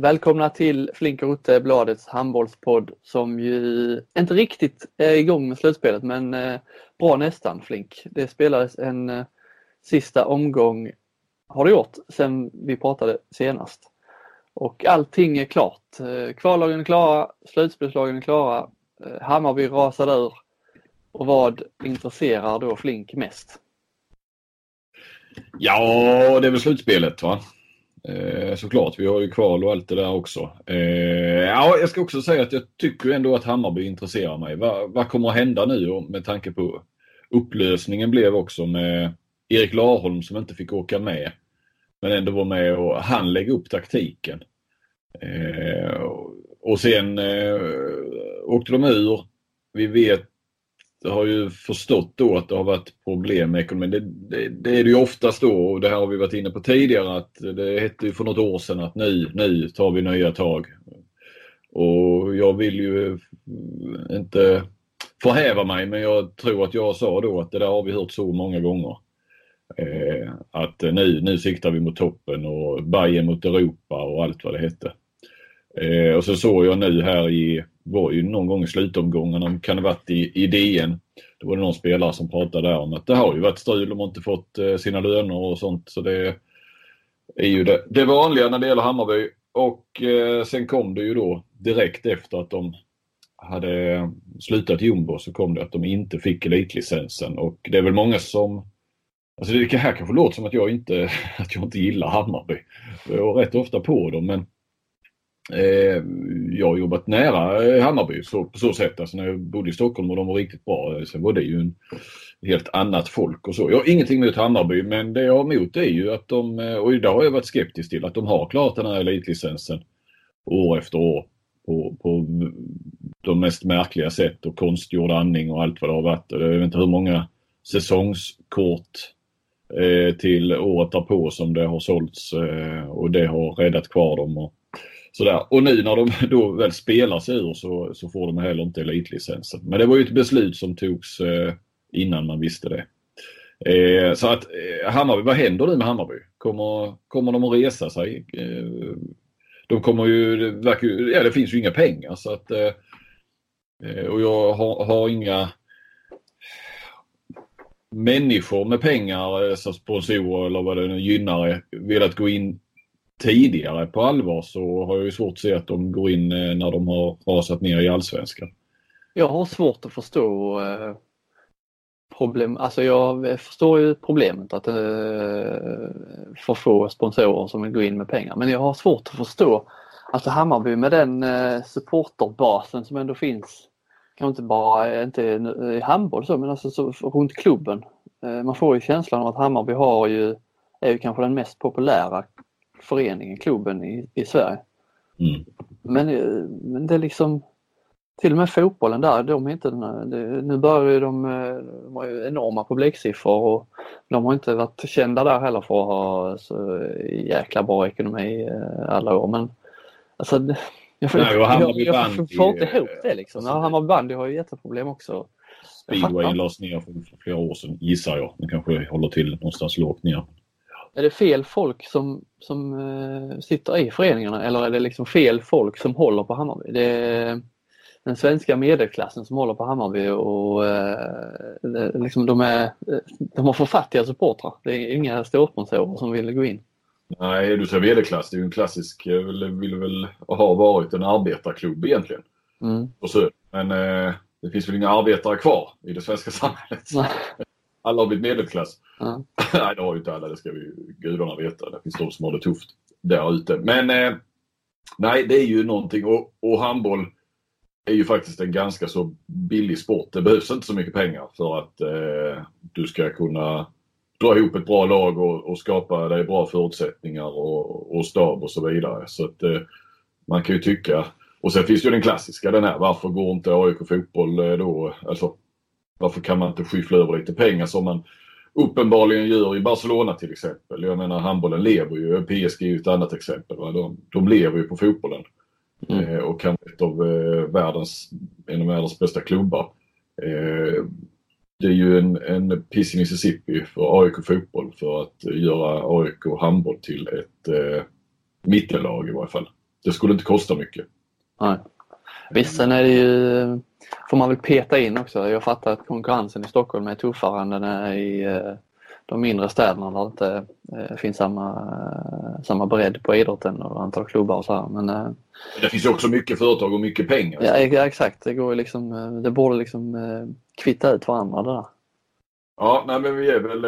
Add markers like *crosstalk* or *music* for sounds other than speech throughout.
välkomna till Flink och Rutte, Bladets handbollspodd som ju inte riktigt är igång med slutspelet men eh, bra nästan Flink. Det spelades en eh, sista omgång, har det gjort, sen vi pratade senast. Och allting är klart. Eh, kvallagen är klara, slutspelslagen är klara, eh, Hammarby rasade ur. Och vad intresserar då Flink mest? Ja, det är väl slutspelet va? Eh, såklart, vi har ju kval och allt det där också. Eh, ja, jag ska också säga att jag tycker ändå att Hammarby intresserar mig. Va, vad kommer att hända nu med tanke på upplösningen blev också med Erik Larholm som inte fick åka med. Men ändå var med och han lägga upp taktiken. Eh, och sen eh, åkte de ur. Vi vet har ju förstått då att det har varit problem med ekonomin. Det, det, det, är det ju oftast då och det här har vi varit inne på tidigare att det hette ju för något år sedan att nu, nu tar vi nya tag. Och jag vill ju inte förhäva mig men jag tror att jag sa då att det där har vi hört så många gånger. Eh, att nu, nu siktar vi mot toppen och Bayern mot Europa och allt vad det hette. Eh, och så såg jag nu här i var ju någon gång i slutomgången, kan det varit i, i DN. Då var det någon spelare som pratade där om att det har ju varit strul, de har inte fått eh, sina löner och sånt. Så det är ju det, det vanliga när det gäller Hammarby. Och eh, sen kom det ju då direkt efter att de hade slutat jumbo så kom det att de inte fick elitlicensen och det är väl många som Alltså det här kanske låter som att jag inte, *laughs* att jag inte gillar Hammarby. Jag är rätt ofta på dem men Eh, jag har jobbat nära eh, Hammarby så, på så sätt. Alltså när jag bodde i Stockholm och de var riktigt bra. Eh, så var det ju en helt annat folk och så. Jag har ingenting emot Hammarby men det jag har emot är ju att de, eh, och idag har jag varit skeptisk till, att de har klarat den här elitlicensen år efter år på, på de mest märkliga sätt och konstgjord andning och allt vad det har varit. Jag vet inte hur många säsongskort eh, till året därpå som det har sålts eh, och det har räddat kvar dem. Och, Sådär. Och nu när de *laughs* då väl spelar sig ur så, så får de heller inte elitlicensen. Men det var ju ett beslut som togs eh, innan man visste det. Eh, så att eh, Hammarby, vad händer nu med Hammarby? Kommer, kommer de att resa sig? Eh, de kommer ju, det, verkar, ja, det finns ju inga pengar så att eh, eh och jag har, har, inga människor med pengar, eh, så sponsorer eller vad det nu gynnare, velat gå in tidigare på allvar så har jag ju svårt att se att de går in eh, när de har rasat ner i allsvenskan. Jag har svårt att förstå eh, problem, alltså jag förstår ju problemet att det är för få sponsorer som vill gå in med pengar men jag har svårt att förstå Alltså Hammarby med den eh, supporterbasen som ändå finns, kanske inte bara eh, inte i handboll så men alltså så, runt klubben. Man får ju känslan av att Hammarby har ju, är ju kanske den mest populära föreningen, klubben i, i Sverige. Mm. Men, eh, men det är liksom till och med fotbollen där, de är inte, nu börjar ju de, eh, de har ju enorma publiksiffror och de har inte varit kända där heller för att ha så jäkla bra ekonomi eh, alla år men alltså jag, får, Nej, jag, jag, jag får inte ihop det liksom. Alltså, Hammarby bandy har ju jätteproblem också. Speedway lades ner för flera år sedan gissar jag. Den kanske håller till någonstans lågt ner. Är det fel folk som, som uh, sitter i föreningarna eller är det liksom fel folk som håller på Hammarby? Det är den svenska medelklassen som håller på Hammarby och uh, liksom de, är, de har för fattiga supportrar. Det är inga storsponsorer som vill gå in. Nej, du säger medelklass. Det är ju en klassisk, vill, vill väl ha varit en arbetarklubb egentligen. Mm. Men eh, det finns väl inga arbetare kvar i det svenska *laughs* samhället alla har blivit medelklass. Mm. Nej, det har ju inte alla, det ska vi gudarna veta. Det finns de som har det tufft där ute. Men eh, nej, det är ju någonting och, och handboll är ju faktiskt en ganska så billig sport. Det behövs inte så mycket pengar för att eh, du ska kunna dra ihop ett bra lag och, och skapa dig bra förutsättningar och, och stab och så vidare. Så att eh, man kan ju tycka och sen finns ju den klassiska den här, varför går inte AIK fotboll eh, då? Alltså varför kan man inte skyffla över lite pengar som man uppenbarligen gör i Barcelona till exempel. Jag menar handbollen lever ju, PSG är ju ett annat exempel. Va? De, de lever ju på fotbollen. Mm. Eh, och kan ett av eh, världens, en av världens bästa klubbar. Eh, det är ju en, en piss i Mississippi för AIK fotboll för att göra AIK handboll till ett eh, mittenlag i varje fall. det skulle inte kosta mycket. Nej. Visst, sen är det ju, får man väl peta in också. Jag fattar att konkurrensen i Stockholm är tuffare än den är i eh, de mindre städerna där det inte eh, finns samma, eh, samma bredd på idrotten och antal klubbar och så här. Men, det finns ju också mycket företag och mycket pengar. Ja exakt, det, går liksom, det borde liksom kvitta ut varandra det där. Ja, nej men vi är väl...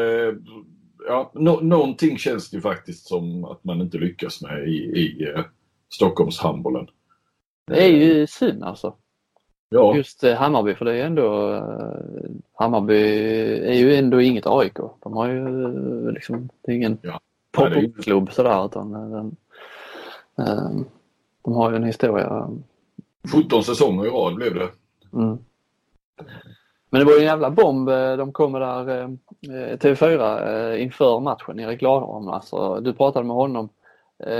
Ja, no, någonting känns det ju faktiskt som att man inte lyckas med i, i Stockholmshandbollen. Det är ju synd alltså. Ja. Just eh, Hammarby för det är ändå eh, Hammarby är ju ändå inget AIK. De har ju eh, liksom, det är ingen ja. popklubb sådär utan den, de har ju en historia. 17 säsonger i rad blev det. Mm. Men det var ju en jävla bomb. De kommer där TV4 inför matchen, Erik Gladholm. Alltså, du pratade med honom. Det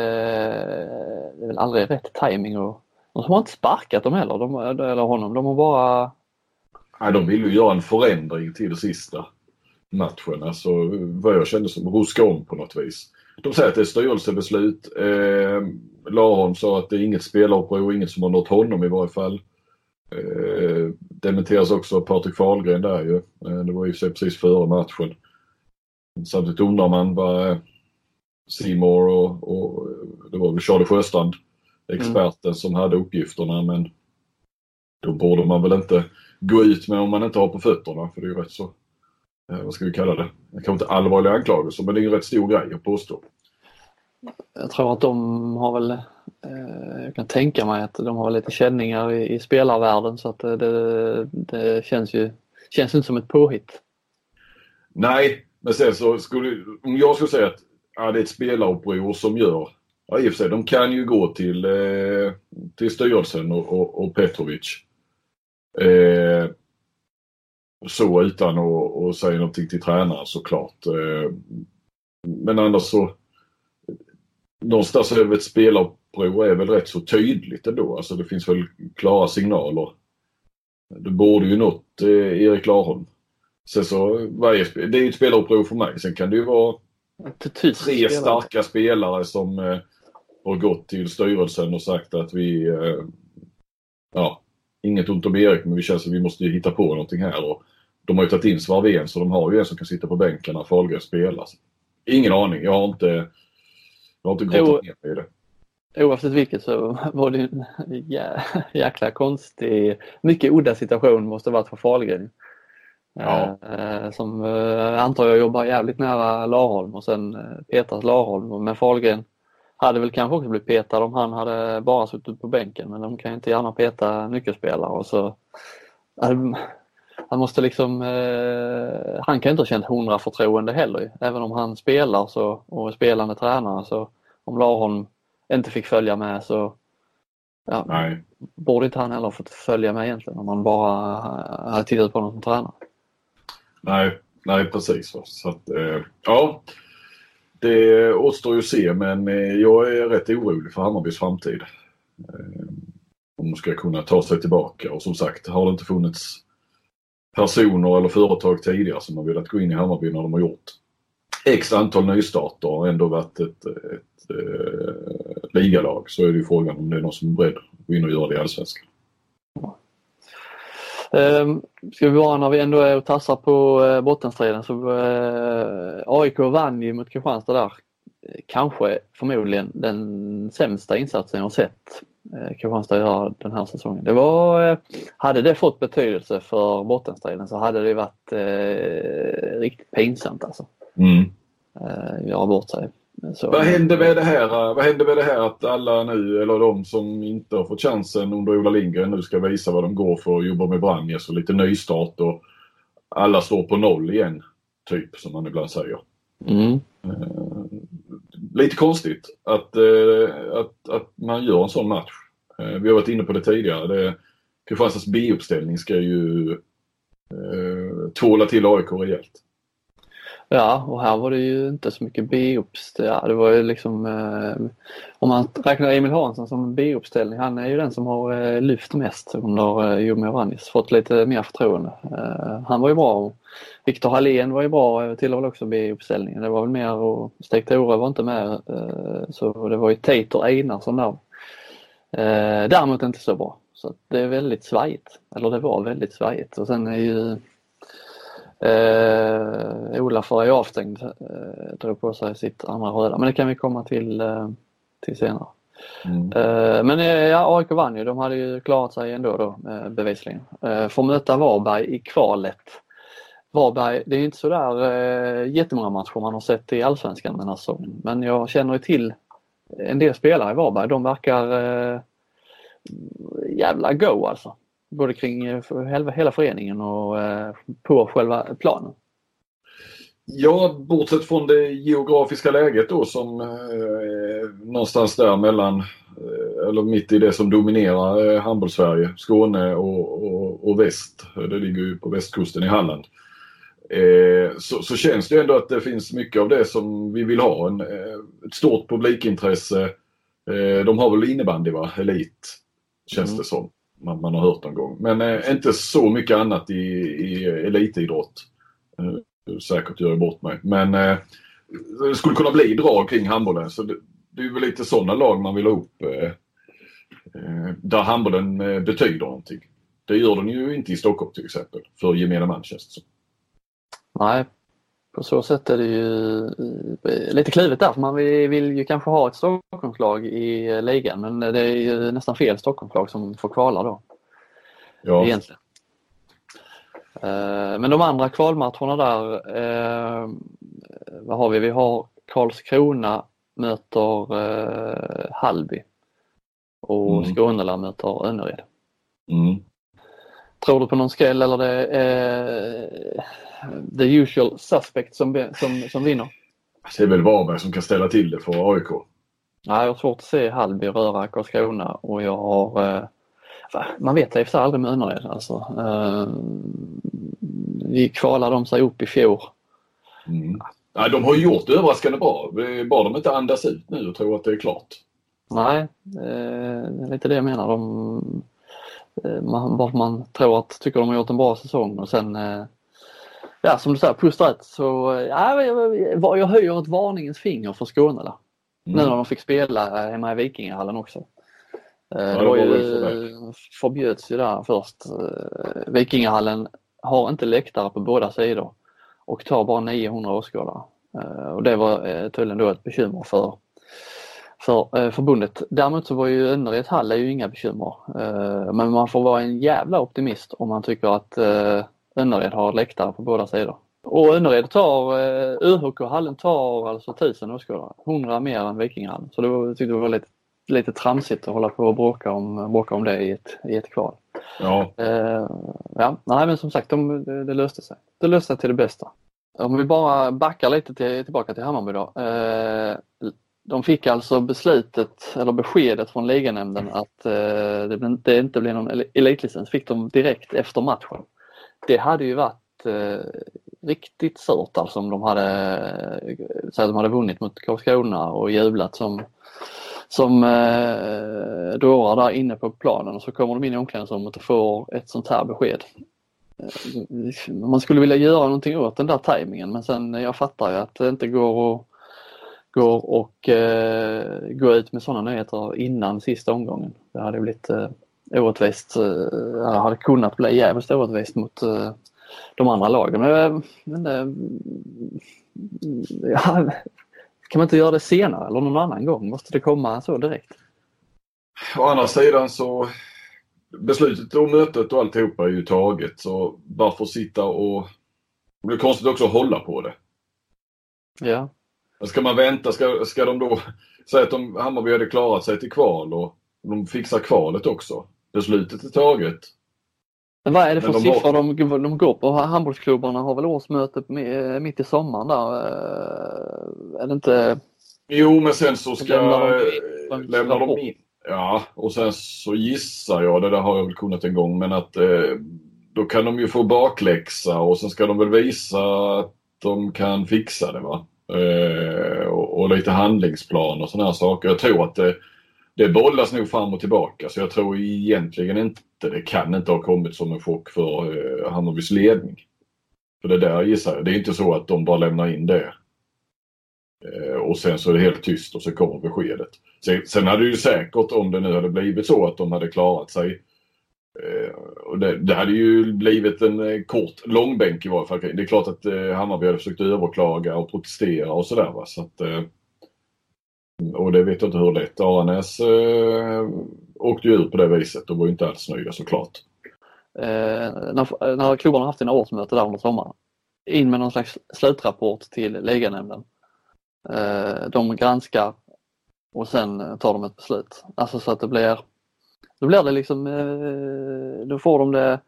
är väl aldrig rätt timing och de har inte sparkat dem heller, de, eller honom. De har bara... Nej, de vill ju göra en förändring till det sista matchen. Alltså vad jag kände som ruska om på något vis. De säger att det är styrelsebeslut. Eh, Laholm sa att det är inget spelaruppror, inget som har nått honom i varje fall. Eh, dementeras också av Patrik Fahlgren där ju. Eh, det var ju precis före matchen. Samtidigt undrar man vad eh, Simor och, och det var väl Charlie Sjöstrand experten mm. som hade uppgifterna men då borde man väl inte gå ut med om man inte har på fötterna för det är ju rätt så, eh, vad ska vi kalla det, kanske inte allvarliga anklagelser men det är ju rätt stor grej att påstå. Jag tror att de har väl, eh, jag kan tänka mig att de har lite känningar i, i spelarvärlden så att det, det känns ju, känns inte som ett påhitt. Nej, men sen så skulle, om jag skulle säga att ja, det är ett spelaruppror som gör Ja, i och för sig, de kan ju gå till, eh, till styrelsen och, och, och Petrovic. Eh, så utan att, att säga någonting till tränaren såklart. Eh, men annars så någonstans över ett spelarprov är väl rätt så tydligt ändå. Alltså det finns väl klara signaler. Det borde ju nått eh, Erik Larholm. Sen så, varje, det är ju ett spelarprov för mig. Sen kan det ju vara tre starka spelare som eh, har gått till styrelsen och sagt att vi, eh, ja, inget ont om Erik men vi känner att vi måste hitta på någonting här. Och de har ju tagit in Svarvén så de har ju en som kan sitta på bänken när Fahlgren spelar. Ingen aning, jag har inte, jag har inte grottat ner mig i det. Oavsett vilket så var det en jäkla konstig, mycket udda situation måste varit för Fahlgren. Ja. Eh, som eh, antar jag jobbar jävligt nära Larholm och sen Petras Larholm men Fahlgren hade väl kanske också blivit petad om han hade bara suttit på bänken men de kan ju inte gärna peta nyckelspelare och så han måste liksom, eh, han kan inte ha känt hundra förtroende heller även om han spelar så, och är spelande tränare så om Larholm inte fick följa med så ja, Nej. borde inte han heller fått följa med egentligen om han bara hade tittat på honom som tränare. Nej, nej precis. Så att, eh, ja, det återstår ju att se men eh, jag är rätt orolig för Hammarbys framtid. Eh, om de ska kunna ta sig tillbaka och som sagt har det inte funnits personer eller företag tidigare som har velat gå in i Hammarby när de har gjort x antal nystarter och ändå varit ett, ett, ett, ett ligalag så är det ju frågan om det är någon som är beredd att gå in och göra det i Allsvenskan. Um, ska vi vara när vi ändå är och tassar på uh, bottenstriden så uh, AIK vann ju mot Kristianstad där. Kanske förmodligen den sämsta insatsen jag har sett uh, Kristianstad göra den här säsongen. Det var, hade det fått betydelse för bottenstriden så hade det varit uh, riktigt pinsamt alltså. Mm. Uh, göra bort sig. Så, vad händer med det här? Vad händer med det här att alla nu, eller de som inte har fått chansen under Ola Lindgren nu ska visa vad de går för och jobba med Branjes och lite nystart och alla står på noll igen, typ som man ibland säger. Mm. Uh, lite konstigt att, uh, att, att man gör en sån match. Uh, vi har varit inne på det tidigare. Det, Kristianstads B-uppställning ska ju uh, tvåla till AIK rejält. Ja, och här var det ju inte så mycket B-uppställning. Ja, det var ju liksom, eh, om man räknar Emil Hansson som B-uppställning, han är ju den som har eh, lyft mest under eh, Jomir Ovanis. fått lite mer förtroende. Eh, han var ju bra. Viktor Hallén var ju bra, eh, tillhör väl också B-uppställningen. Det var väl mer och Stig Tore var inte med. Eh, så det var ju Tater Einarsson där Eh, däremot inte så bra. Så det är väldigt svajigt. Eller det var väldigt svajigt. Och sen är ju eh, Ola för är avstängd. Eh, drog på sig sitt andra röda. Men det kan vi komma till, eh, till senare. Mm. Eh, men eh, ja, AIK vann ju. De hade ju klarat sig ändå då eh, bevisligen. Får möta Varberg i kvalet. Varberg, det är inte sådär jättemånga matcher man har sett i Allsvenskan den här säsongen. Men jag känner ju till en del spelare i Varberg. De verkar jävla go alltså. Både kring hela föreningen och på själva planen. Ja, bortsett från det geografiska läget då som eh, någonstans där mellan, eh, eller mitt i det som dominerar eh, handbolls-Sverige, Skåne och, och, och, väst. Det ligger ju på västkusten i Halland. Eh, så, så, känns det ändå att det finns mycket av det som vi vill ha. En, eh, ett stort publikintresse. Eh, de har väl innebandy va? Elit, känns mm. det som. Man, man, har hört någon gång. Men eh, inte så mycket annat i, i elitidrott säkert gör jag bort mig. Men eh, det skulle kunna bli drag kring handbollen. Så det, det är väl lite sådana lag man vill ha upp. Eh, eh, där handbollen eh, betyder någonting. Det gör den ju inte i Stockholm till exempel. För gemene man känns som. Nej, på så sätt är det ju eh, lite klivet där. För man vill ju kanske ha ett Stockholmslag i eh, ligan men det är ju nästan fel Stockholmslag som får kvala då. Ja. Egentligen. Eh, men de andra kvalmatcherna där, vad har vi? Vi har Karlskrona möter Hallby och mm. Skånela möter Önnered. Mm. Tror du på någon skräll eller det är the usual suspect som, som, som vinner? Det är väl Varberg som kan ställa till det för AIK. Ja, jag har svårt att se Hallby röra Karlskrona och jag har man vet i och för sig aldrig med Önnered alltså. Vi kvalade de sig upp i fjol. Mm. Ja, de har gjort det överraskande bra. Bara de inte andas ut nu och tror att det är klart. Nej, det är lite det jag menar. De, eh, man, bara man tror att, tycker de har gjort en bra säsong och sen eh, Ja som du säger, pustar ett så ja, jag, jag höjer ett varningens finger för Skåne där. Mm. Nu när de fick spela hemma i Vikingahallen också. Ja, det var ju, förbjöds ju där först. Vikingahallen har inte läktare på båda sidor och tar bara 900 åskådare. Eh, och det var eh, tydligen då ett bekymmer för, för eh, förbundet. Däremot så var ju Önnereds hall ju inga bekymmer. Men man får vara en jävla optimist om man tycker att Önnered har läktare på båda sidor. Och Önnered tar, ÖHK-hallen tar alltså 1000 åskådare, 100 mer än Vikinghallen. Så det var, jag tyckte det var lite, lite tramsigt att hålla på och bråka om, bråka om det i ett, i ett kval. Ja. Uh, ja, nej men som sagt, de, det, det, löste sig. Det löste sig till det bästa. Om vi bara backar lite till, tillbaka till Hammarby då. Uh, de fick alltså beslutet, eller beskedet från liganämnden att uh, det, det, inte blir någon elitlicens, fick de direkt efter matchen. Det hade ju varit eh, riktigt surt alltså om de hade, eh, så att de hade vunnit mot Karlskrona och jublat som som eh, dårar där inne på planen och så kommer de in i omklädningsrummet och får ett sånt här besked. Eh, man skulle vilja göra någonting åt den där tajmingen men sen jag fattar ju att det inte går att går och eh, gå ut med sådana nyheter innan sista omgången. Det hade blivit eh, orättvist, eh, hade kunnat bli jävligt orättvist mot eh, de andra lagen. Men, eh, men eh, ja, *laughs* kan man inte göra det senare eller någon annan gång? Måste det komma så direkt? Å andra sidan så beslutet och mötet och alltihopa är ju taget så varför sitta och... Det blir konstigt också att hålla på det. Ja. Ska man vänta? Ska, ska de då säga att de, Hammarby hade klarat sig till kval och de fixar kvalet också? Beslutet är taget. Men vad är det för de siffror har... de, de går på? Handbollsklubbarna har väl årsmöte mitt i sommaren där? Eh, är det inte? Jo, men sen så ska lämnar de, lämnar de in. Ja, och sen så gissar jag, det där har jag väl kunnat en gång, men att eh, då kan de ju få bakläxa och sen ska de väl visa att de kan fixa det va. Eh, och, och, lite handlingsplan och sådana här saker. Jag tror att det, det bollas nog fram och tillbaka så jag tror egentligen inte, det kan inte ha kommit som en chock för eh, Hammarbys ledning. För det där gissar jag, det är inte så att de bara lämnar in det. Eh, och sen så är det helt tyst och så kommer beskedet. Sen, sen hade ju säkert om det nu hade blivit så att de hade klarat sig eh, och det, det, hade ju blivit en eh, kort långbänk i varje fall. Det är klart att eh, Hammarby hade försökt överklaga och protestera och sådär. Så att, eh, och det vet jag inte hur lätt. Aranäs eh, åkte ju ut på det viset och var ju inte alls nöjda såklart. Eh, när, när klubbarna haft sina årsmöte där under sommaren. In med någon slags slutrapport till liganämnden. Eh, de granskar och sen eh, tar de ett beslut. Alltså så att det blir då blir det liksom, eh, då får de det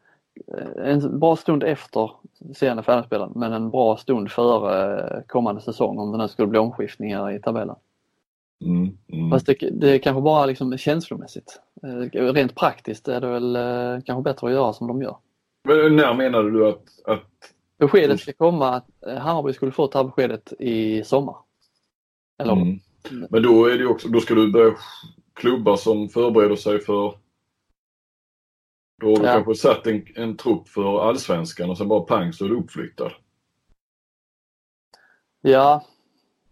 eh, en bra stund efter seende färdigspelaren men en bra stund före eh, kommande säsong om det nu skulle bli omskiftningar i tabellen. Mm, mm. Fast det, det är kanske bara liksom känslomässigt. Eh, rent praktiskt är det väl kanske bättre att göra som de gör. Men när menar du att, att... Beskedet ska komma att Hammarby skulle få ta beskedet i sommar. Eller? Mm. Men då är det också, då ska du börja klubbar som förbereder sig för då har du ja. kanske satt en, en trupp för allsvenskan och sen bara pang så är du uppflyttad. Ja.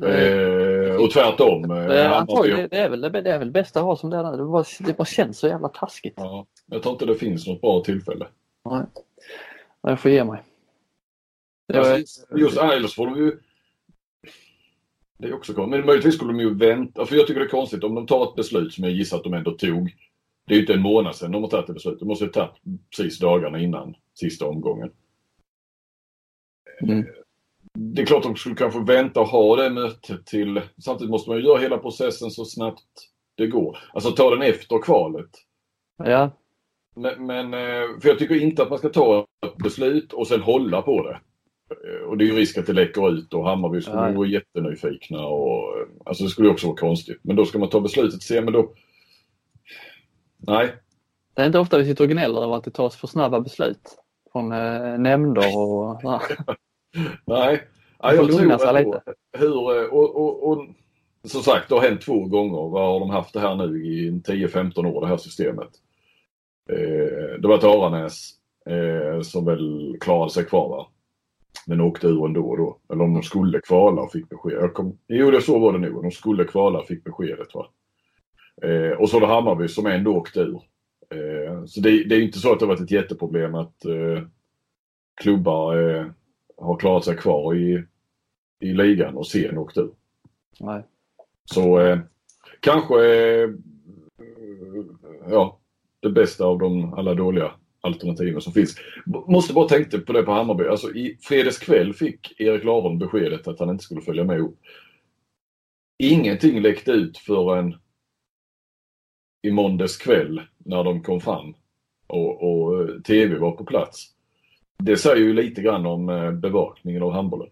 Eh, och tvärtom. Eh, det, det, är väl, det är väl bästa att ha som det är. Det bara, det bara känns så jävla taskigt. Ja, jag tror inte det finns något bra tillfälle. Nej, jag får ge mig. Alltså, just Isles får de ju... Det är också konstigt. Men möjligtvis skulle de ju vänta. För jag tycker det är konstigt om de tar ett beslut som jag gissar att de ändå tog det är ju inte en månad sedan de har tagit det beslutet. De måste ha tagit precis dagarna innan sista omgången. Mm. Det är klart de skulle kanske vänta och ha det mötet till... Samtidigt måste man ju göra hela processen så snabbt det går. Alltså ta den efter kvalet. Ja. Men, men, eh, för jag tycker inte att man ska ta ett beslut och sen hålla på det. Eh, och det är ju risk att det läcker ut och Hammarby skulle ja. vara jättenyfikna och alltså det skulle också vara konstigt. Men då ska man ta beslutet och se, men då Nej. Det är inte ofta vi sitter och gnäller över att det tas för snabba beslut från eh, nämnder och *laughs* Nej. Ja, jag tror att lite. hur, eh, och, och, och, som sagt, det har hänt två gånger. Vad har de haft det här nu i 10-15 år, det här systemet? Eh, det var ett Aranäs eh, som väl klarade sig kvar va? Men åkte ur ändå då. Eller om de skulle kvala och fick besked. Jag kom, jo, det så var det nog. De skulle kvala och fick beskedet. Va? Eh, och så det Hammarby som ändå åkte ur. Eh, så det, det, är inte så att det har varit ett jätteproblem att eh, klubbar eh, har klarat sig kvar i, i ligan och sen åkt ur. Nej. Så eh, kanske eh, ja, det bästa av de alla dåliga alternativen som finns. Måste bara tänka på det på Hammarby. Alltså i fredagskväll fick Erik Laholm beskedet att han inte skulle följa med upp. Ingenting läckte ut förrän i måndags kväll när de kom fram och, och eh, TV var på plats. Det säger ju lite grann om eh, bevakningen av handbollen.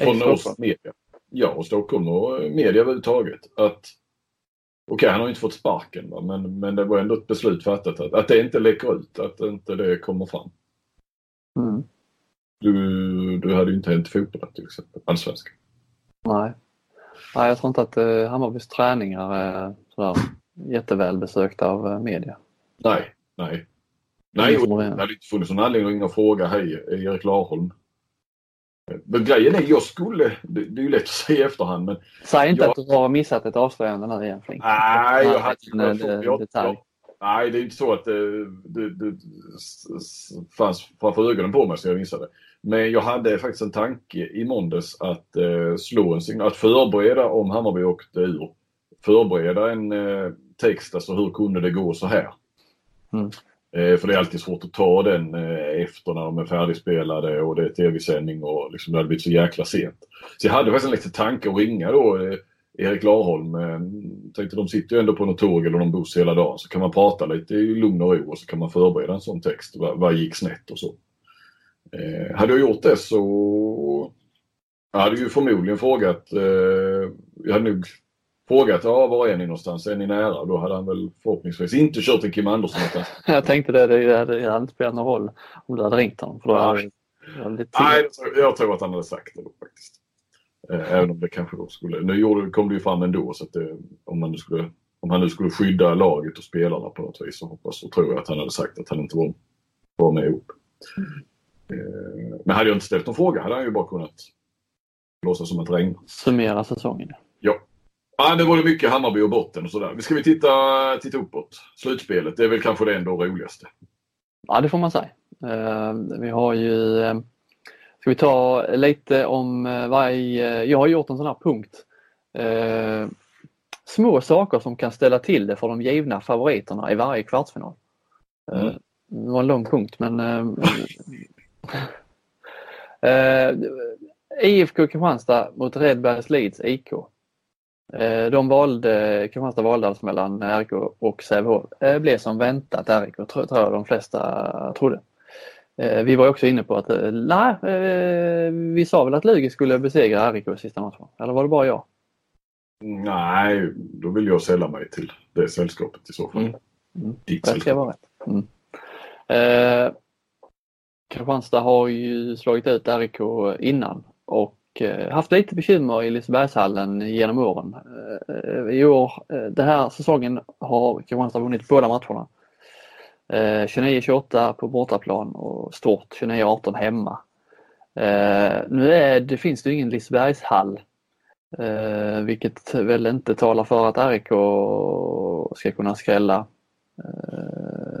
Från oss media. Ja, och Stockholm och eh, media överhuvudtaget. Att Okej, okay, han har inte fått sparken va? Men, men det var ändå ett beslut fattat att, att det inte läcker ut, att inte det kommer fram. Mm. Du, du hade ju inte hänt fotbollen till exempel, allsvenskan. Nej. Nej, jag tror inte att uh, Hammarbys träningar är sådär jätteväl besökta av uh, media. Nej, nej. Nej, och det hade inte funnits någon anledning att fråga hej Erik Larholm. Men grejen är, jag skulle, det, det är ju lätt att säga i efterhand men... Säg inte jag, att du har missat ett avslöjande nu egentligen. Nej, jag hade en, jag. Nej, det är inte så att det, det, det fanns framför ögonen på mig så jag missade. Men jag hade faktiskt en tanke i måndags att eh, slå en signal, att förbereda om Hammarby åkte ur. Förbereda en eh, text, alltså hur kunde det gå så här? Mm. Eh, för det är alltid svårt att ta den eh, efter när de är färdigspelade och det är tv-sändning och liksom det hade blivit så jäkla sent. Så jag hade faktiskt en liten tanke att ringa då eh, Erik Larholm. Tänkte de sitter ju ändå på något tåg eller någon buss hela dagen så kan man prata lite i lugn och ro och så kan man förbereda en sån text. Vad, vad gick snett och så. Eh, hade jag gjort det så jag hade ju förmodligen frågat, eh, jag hade nog frågat, ja var är ni någonstans, är ni nära? Då hade han väl förhoppningsvis inte kört en Kim Andersson. *laughs* jag tänkte det, det hade, det hade inte spelat någon roll om du hade ringt honom. För då hade, hade Nej, jag tror att han hade sagt det då faktiskt. Eh, även om det kanske då skulle, nu kom det ju fram ändå så att det, om, man nu skulle, om han nu skulle skydda laget och spelarna på något vis så hoppas och tror jag att han hade sagt att han inte var, var med ihop. Mm. Men hade jag inte ställt någon fråga hade han ju bara kunnat Låtsas som att det regnar. Summera säsongen. Ja. Ja, det var det mycket Hammarby och botten och sådär. Ska vi titta, titta uppåt? Slutspelet, det är väl kanske det ändå roligaste. Ja, det får man säga. Uh, vi har ju... Uh, ska vi ta lite om uh, varje... jag har gjort en sån här punkt. små saker som kan ställa till det för de givna favoriterna i varje kvartsfinal. Mm. Det var en lång punkt men *laughs* IFK Kristianstad mot Redbergs Leeds IK. Eh, de valde, Kristianstad valde alltså mellan RIK och Sävehof. Det blev som väntat RIK, tror, tror jag de flesta trodde. Eh, vi var också inne på att, eh, nej, vi sa väl att Lugi skulle besegra RIK i sista matchen. Eller var det bara jag? Nej, då vill jag sälla mig till det sällskapet i så fall. Mm. Mm. Det ska vara rätt. Mm. Eh, Kristianstad har ju slagit ut RIK innan och och eh, haft lite bekymmer i Lisebergshallen genom åren. Eh, I år, eh, den här säsongen har Kristianstad vunnit båda matcherna. 29-28 på bortaplan och stort 29-18 hemma. Nu är, det finns det ingen Lisebergshall vilket väl inte talar för att RIK ska kunna skrälla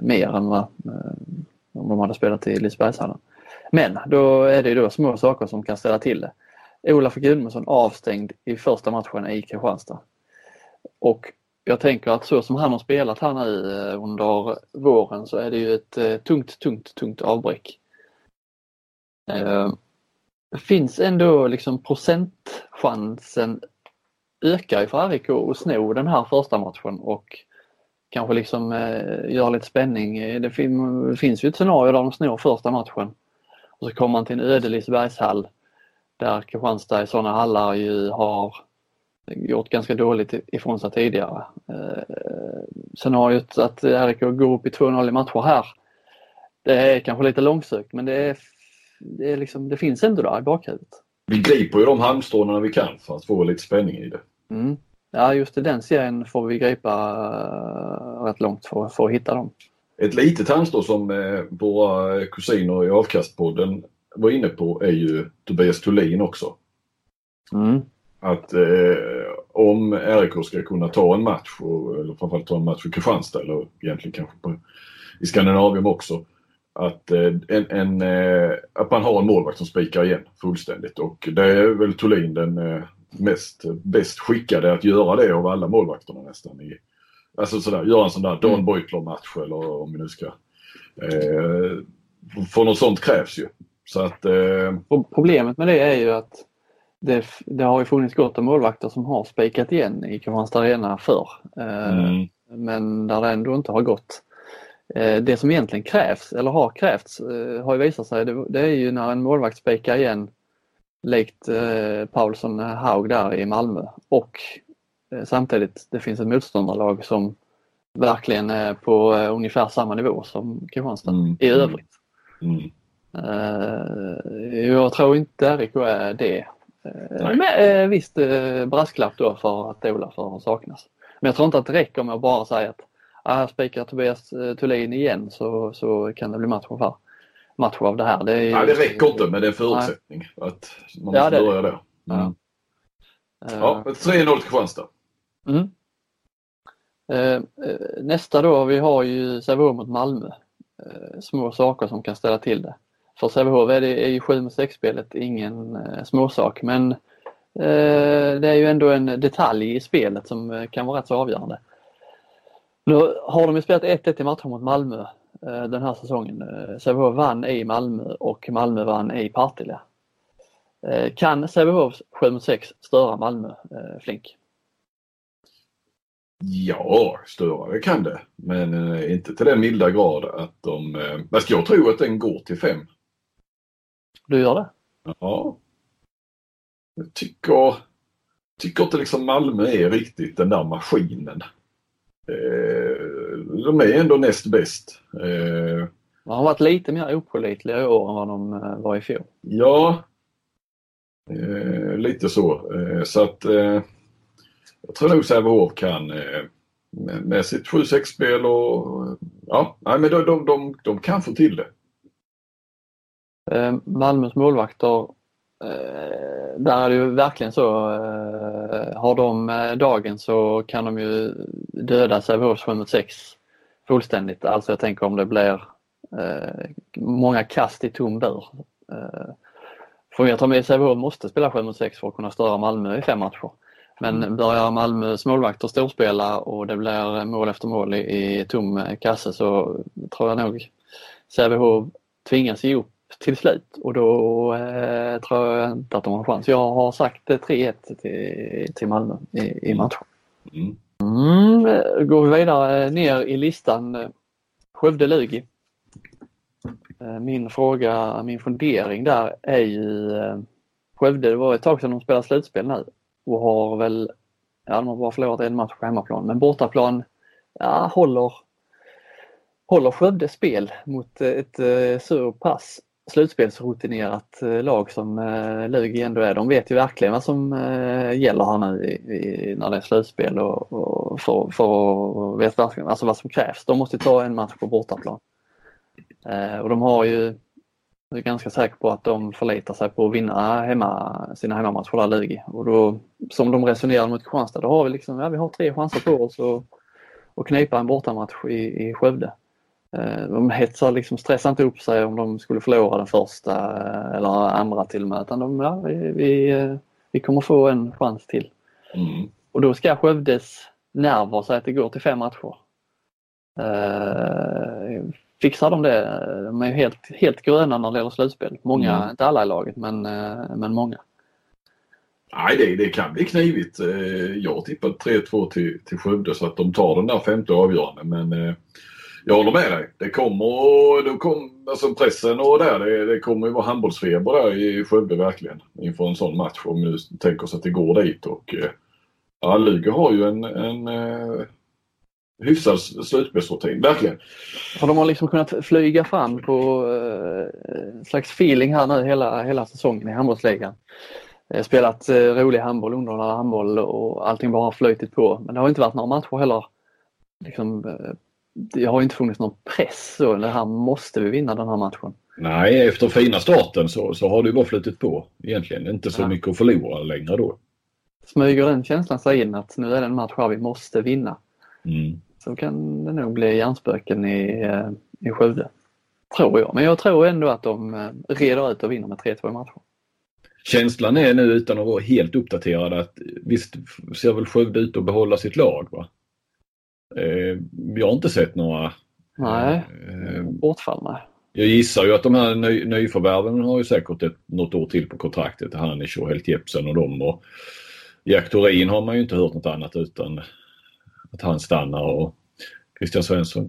mer än vad om de hade spelat i Lisebergshallen. Men då är det då små saker som kan ställa till det. Olaf Gudmundsson avstängd i första matchen i Kristianstad. Och jag tänker att så som han har spelat här nu eh, under våren så är det ju ett eh, tungt, tungt, tungt avbräck. Det finns ändå liksom procentchansen ökar ju för RIK att sno den här första matchen och kanske liksom göra lite spänning. Det finns ju ett scenario där de snor första matchen och så kommer man till en öde Lisebergshall där Kristianstad i sådana hallar ju har gjort ganska dåligt ifrån sig tidigare. Eh, scenariot att RIK går upp i 2-0 i matcher här, det är kanske lite långsökt men det, är, det, är liksom, det finns ändå där i bakhuvudet. Vi griper ju de halmstråna vi kan för att få lite spänning i det. Mm. Ja just i den serien får vi gripa uh, rätt långt för, för att hitta dem. Ett litet halmstrå som eh, våra kusiner i Avkastpodden var inne på är ju Tobias Thulin också. Mm. Att eh, om RIK ska kunna ta en match, och, eller framförallt ta en match för Kristianstad eller egentligen kanske på, i Skandinavien också. Att, eh, en, en eh, att man har en målvakt som spikar igen fullständigt och det är väl Thulin den eh, mest, bäst skickade att göra det av alla målvakterna nästan. I, alltså sådär, göra en sån där Dan mm. Beutler-match eller om vi nu ska. Eh, för något sånt krävs ju. Så att, eh... Problemet med det är ju att det, det, har ju funnits gott om målvakter som har spikat igen i Kristianstad Arena förr. Eh, mm. Men där det ändå inte har gått. Eh, det som egentligen krävs, eller har krävts, eh, har ju visat sig, det, det, är ju när en målvakt spikar igen likt eh, Paulsson Haug där i Malmö och eh, samtidigt det finns ett motståndarlag som verkligen är på eh, ungefär samma nivå som Kristianstad mm. i övrigt. Mm. Uh, jag tror inte RIK är det. Uh, med uh, visst brasklapp då för att Olaf har saknas. Men jag tror inte att det räcker med att bara säga att här spikar Tobias Thulin igen så, så kan det bli match av, match av det här. Det, är, nej, det räcker inte men det är en förutsättning. Nej. Att man måste ja, börja där. Mm. Ja, 3-0 till Kristianstad. Mm. nästa då, vi har ju Sävehof mot Malmö. små saker som kan ställa till det för Sävehof är, det, är ju 7 mot 6-spelet ingen eh, småsak men eh, det är ju ändå en detalj i spelet som eh, kan vara rätt så avgörande. Nu har de ju spelat 1-1 i matcher mot Malmö eh, den här säsongen. Sävehof vann i Malmö och Malmö vann i Partille. Eh, kan Sävehofs 7 mot 6 störa Malmö, eh, Flink? Ja, större kan det. Men eh, inte till den milda grad att de... Eh, alltså jag tror att den går till 5. Du gör det? Ja. Jag tycker, tycker inte liksom Malmö är riktigt den där maskinen. Eh, de är ändå näst bäst. Eh, de har varit lite mer opålitliga i år än vad de eh, var i fjol. Ja, eh, lite så. Eh, så att eh, jag tror nog Sävehof kan med, med sitt 7-6-spel och ja, nej, men de, de, de, de kan få till det. Eh, Malmös målvakter eh, där är det ju verkligen så. Har de dagen så kan de ju döda Sävehofs 7 mot 6 fullständigt. Alltså jag tänker om det blir många kast i tom dörr. Får jag ta med Sävehof måste spela 7 mot 6 för att kunna störa Malmö i fem matcher. Men mm. börjar Malmös målvakter storspela och det blir mål efter mål i, i tom kasse så tror jag nog Sävehof tvingas ge upp till slut och då eh, tror jag inte att de har chans. Jag har sagt 3-1 till, till Malmö i, i mm. matchen. Mm. Mm, går vi vidare ner i listan. Skövde-Lugi. Eh, min fråga, min fundering där är ju eh, Skövde, det var ett tag sedan de spelade slutspel nu och har väl, ja de har bara förlorat en match på hemmaplan men bortaplan, ja håller, håller Skövde spel mot ett eh, så pass slutspelsrutinerat eh, lag som eh, Lugi ändå är. De vet ju verkligen vad som eh, gäller här nu i, i, när det är slutspel och, och för, för att veta alltså vad som krävs. De måste ta en match på bortaplan. Eh, och de har ju jag är ganska säker på att de förlitar sig på att vinna hemma, sina hemmamatcher där Lugi. Och då, som de resonerar mot Kristianstad, då har vi liksom, ja, vi har tre chanser på oss att, knipa en bortamatch i, i Skövde. Eh, de hetsar liksom, stressar inte upp sig om de skulle förlora den första eh, eller andra till och med utan de, ja, vi, vi, eh, vi kommer få en chans till. Mm. Och då ska Skövdes nerver säga att det går till fem matcher. Fixar de det, de är ju helt, helt gröna när det gäller slutspel. Många, mm. inte alla i laget men, men många. Nej, det, det kan bli knivigt. Jag har tippat 3-2 till, till Skövde så att de tar den där femte avgörande men jag håller med dig. Det kommer, då kom, alltså pressen och där, det, det kommer ju vara handbollsfeber där i Skövde verkligen inför en sån match om vi nu tänker oss att det går dit. Och, eh, ja, Luger har ju en, en uh, hyfsad slutspelsrutin, verkligen. Har de har liksom kunnat flyga fram på uh, slags feeling här nu hela, hela säsongen i handbollsligan. Spelat uh, rolig handboll, underhållande handboll och allting bara har flutit på. Men det har inte varit några matcher heller liksom, det har inte funnits någon press så, det här måste vi vinna den här matchen. Nej, efter fina starten så, så har det bara flutit på egentligen. Inte så ja. mycket att förlora längre då. Smyger den känslan sig in att nu är det en match här vi måste vinna. Mm. Så kan det nog bli hjärnspöken i, eh, i Skövde. Tror jag, men jag tror ändå att de eh, reder ut och vinner med 3-2 i matchen. Känslan är nu utan att vara helt uppdaterad att visst ser väl Skövde ut att behålla sitt lag va? Eh, jag har inte sett några Nej, eh, bortfall nej. Jag gissar ju att de här ny, nyförvärven har ju säkert ett, något år till på kontraktet. Hanish och Helt Jepsen och dem. Och Jack Thorin har man ju inte hört något annat utan att han stannar och Christian Svensson.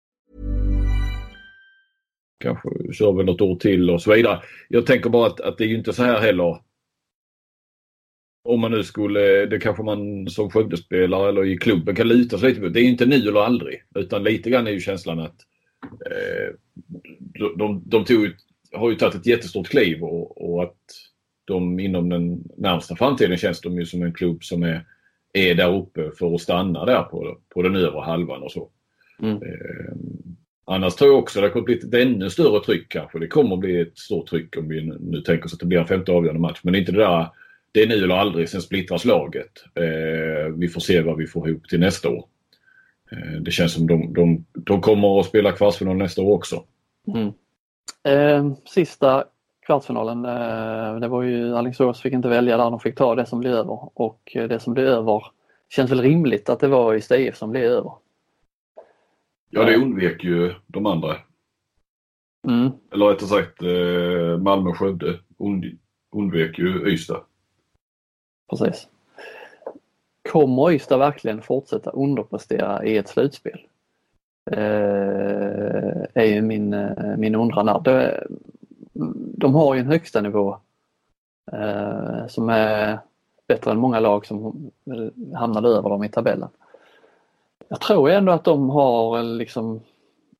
Kanske kör väl något år till och så vidare. Jag tänker bara att, att det är ju inte så här heller om man nu skulle, det kanske man som Skövdespelare eller i klubben kan luta sig lite på. Det är inte nu eller aldrig. Utan lite grann är ju känslan att eh, de, de tog, har ju tagit ett jättestort kliv och, och, att de inom den närmsta framtiden känns de ju som en klubb som är, är där uppe för att stanna där på, på den övre halvan och så. Mm. Annars tror jag också det kommer bli ett ännu större tryck kanske. Det kommer bli ett stort tryck om vi nu tänker oss att det blir en femte avgörande match. Men inte det där det är nu eller aldrig, sen splittras laget. Eh, vi får se vad vi får ihop till nästa år. Eh, det känns som de, de, de kommer att spela kvartsfinal nästa år också. Mm. Eh, sista kvartsfinalen, eh, det var ju Alingsås fick inte välja där, de fick ta det som blev över och eh, det som blev över känns väl rimligt att det var just IF som blev över. Ja, det undvek ju de andra. Mm. Eller rättare sagt eh, Malmö-Skövde undvek ju Ystad. Precis. Kommer Ystad verkligen fortsätta underprestera i ett slutspel? Eh, är ju min, eh, min undran där. Det, de har ju en högsta nivå eh, som är bättre än många lag som hamnade över dem i tabellen. Jag tror ändå att de har liksom